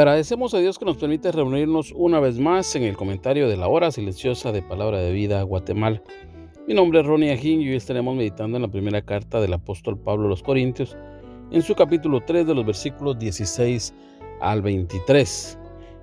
Agradecemos a Dios que nos permite reunirnos una vez más en el comentario de la hora silenciosa de Palabra de Vida Guatemala. Mi nombre es Ronnie Ajín y hoy estaremos meditando en la primera carta del apóstol Pablo a los Corintios, en su capítulo 3 de los versículos 16 al 23.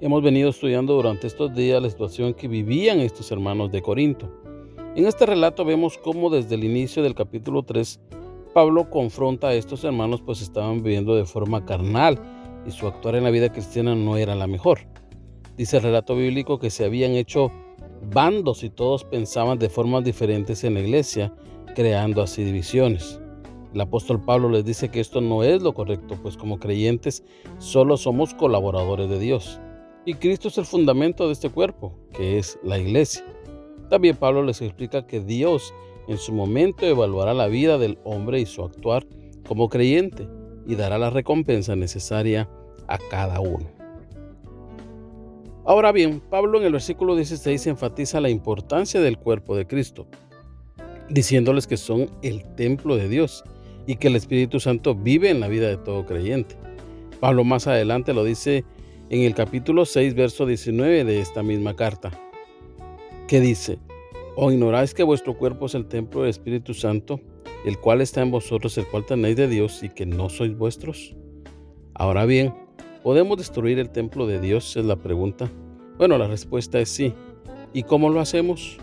Hemos venido estudiando durante estos días la situación que vivían estos hermanos de Corinto. En este relato vemos cómo desde el inicio del capítulo 3 Pablo confronta a estos hermanos pues estaban viviendo de forma carnal y su actuar en la vida cristiana no era la mejor. Dice el relato bíblico que se habían hecho bandos y todos pensaban de formas diferentes en la iglesia, creando así divisiones. El apóstol Pablo les dice que esto no es lo correcto, pues como creyentes solo somos colaboradores de Dios. Y Cristo es el fundamento de este cuerpo, que es la iglesia. También Pablo les explica que Dios en su momento evaluará la vida del hombre y su actuar como creyente y dará la recompensa necesaria a cada uno. Ahora bien, Pablo en el versículo 16 enfatiza la importancia del cuerpo de Cristo, diciéndoles que son el templo de Dios y que el Espíritu Santo vive en la vida de todo creyente. Pablo más adelante lo dice en el capítulo 6, verso 19 de esta misma carta, que dice, ¿o ignoráis que vuestro cuerpo es el templo del Espíritu Santo, el cual está en vosotros, el cual tenéis de Dios y que no sois vuestros? Ahora bien, ¿podemos destruir el templo de Dios? Es la pregunta. Bueno, la respuesta es sí. ¿Y cómo lo hacemos?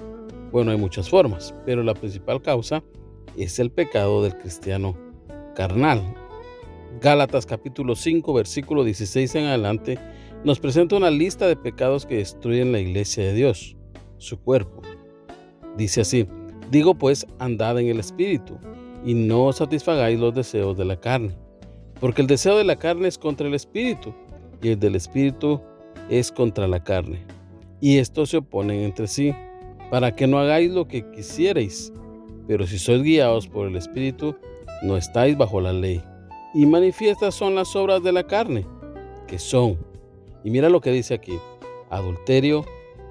Bueno, hay muchas formas, pero la principal causa es el pecado del cristiano carnal. Gálatas capítulo 5, versículo 16 en adelante, nos presenta una lista de pecados que destruyen la iglesia de Dios, su cuerpo. Dice así, Digo pues, andad en el Espíritu, y no satisfagáis los deseos de la carne, porque el deseo de la carne es contra el Espíritu, y el del Espíritu es contra la carne. Y estos se oponen entre sí, para que no hagáis lo que quisierais. Pero si sois guiados por el Espíritu, no estáis bajo la ley. Y manifiestas son las obras de la carne, que son, y mira lo que dice aquí, adulterio,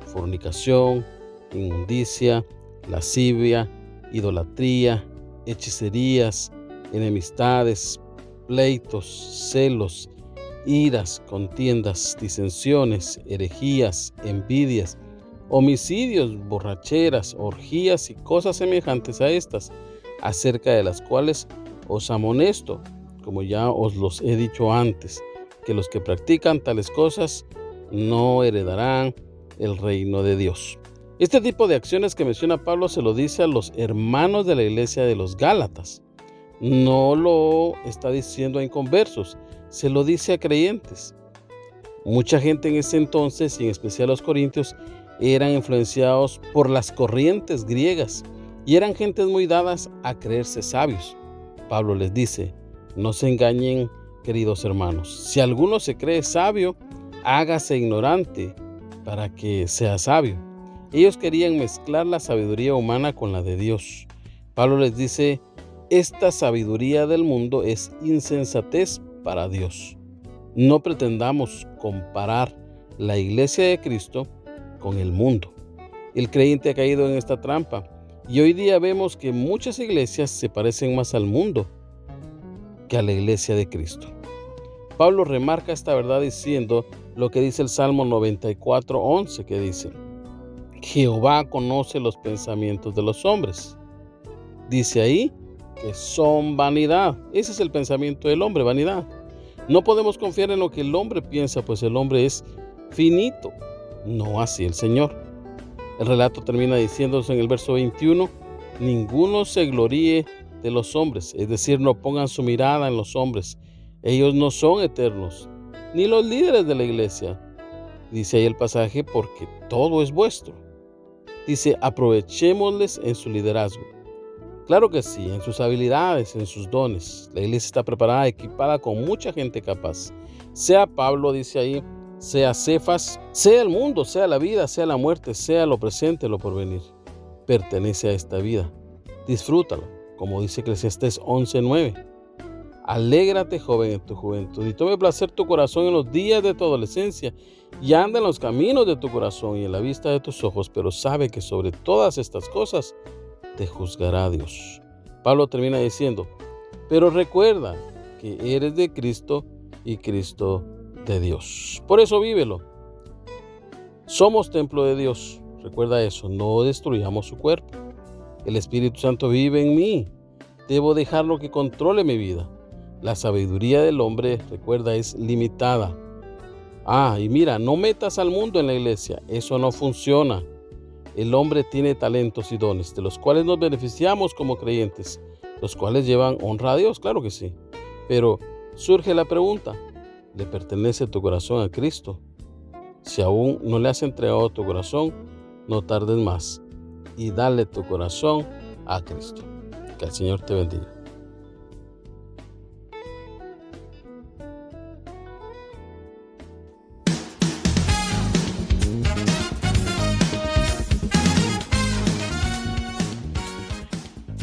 fornicación, inmundicia, lascivia, idolatría, hechicerías, enemistades, pleitos, celos, iras, contiendas, disensiones, herejías, envidias, homicidios, borracheras, orgías y cosas semejantes a estas, acerca de las cuales os amonesto, como ya os los he dicho antes, que los que practican tales cosas no heredarán el reino de Dios. Este tipo de acciones que menciona Pablo se lo dice a los hermanos de la iglesia de los Gálatas. No lo está diciendo a inconversos, se lo dice a creyentes. Mucha gente en ese entonces, y en especial los corintios, eran influenciados por las corrientes griegas y eran gentes muy dadas a creerse sabios. Pablo les dice, no se engañen, queridos hermanos. Si alguno se cree sabio, hágase ignorante para que sea sabio. Ellos querían mezclar la sabiduría humana con la de Dios. Pablo les dice, esta sabiduría del mundo es insensatez para Dios. No pretendamos comparar la iglesia de Cristo con el mundo. El creyente ha caído en esta trampa y hoy día vemos que muchas iglesias se parecen más al mundo que a la iglesia de Cristo. Pablo remarca esta verdad diciendo lo que dice el Salmo 94.11 que dice, Jehová conoce los pensamientos de los hombres. Dice ahí que son vanidad. Ese es el pensamiento del hombre, vanidad. No podemos confiar en lo que el hombre piensa, pues el hombre es finito, no así el Señor. El relato termina diciéndose en el verso 21, ninguno se gloríe de los hombres, es decir, no pongan su mirada en los hombres. Ellos no son eternos, ni los líderes de la iglesia. Dice ahí el pasaje, porque todo es vuestro. Dice, aprovechémosles en su liderazgo. Claro que sí, en sus habilidades, en sus dones. La iglesia está preparada, equipada con mucha gente capaz. Sea Pablo, dice ahí, sea Cefas, sea el mundo, sea la vida, sea la muerte, sea lo presente, lo porvenir. Pertenece a esta vida. Disfrútalo, como dice Eclesiastés 11:9. Alégrate, joven, en tu juventud, y tome placer tu corazón en los días de tu adolescencia, y anda en los caminos de tu corazón y en la vista de tus ojos, pero sabe que sobre todas estas cosas te juzgará Dios. Pablo termina diciendo, pero recuerda que eres de Cristo y Cristo de Dios. Por eso vívelo. Somos templo de Dios. Recuerda eso, no destruyamos su cuerpo. El Espíritu Santo vive en mí. Debo dejarlo que controle mi vida. La sabiduría del hombre, recuerda, es limitada. Ah, y mira, no metas al mundo en la iglesia. Eso no funciona. El hombre tiene talentos y dones, de los cuales nos beneficiamos como creyentes, los cuales llevan honra a Dios, claro que sí. Pero surge la pregunta, ¿le pertenece tu corazón a Cristo? Si aún no le has entregado tu corazón, no tardes más y dale tu corazón a Cristo. Que el Señor te bendiga.